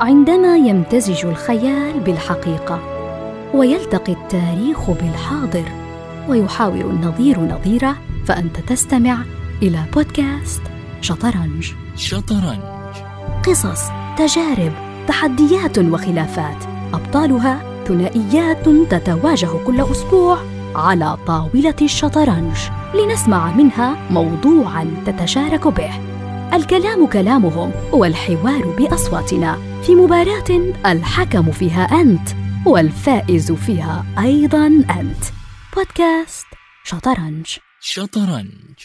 عندما يمتزج الخيال بالحقيقة ويلتقي التاريخ بالحاضر ويحاور النظير نظيرة فأنت تستمع إلى بودكاست شطرنج. شطرنج. قصص تجارب تحديات وخلافات أبطالها ثنائيات تتواجه كل أسبوع على طاولة الشطرنج لنسمع منها موضوعا تتشارك به. الكلام كلامهم والحوار بأصواتنا. في مباراة الحكم فيها أنت والفائز فيها أيضا أنت. بودكاست شطرنج. شطرنج.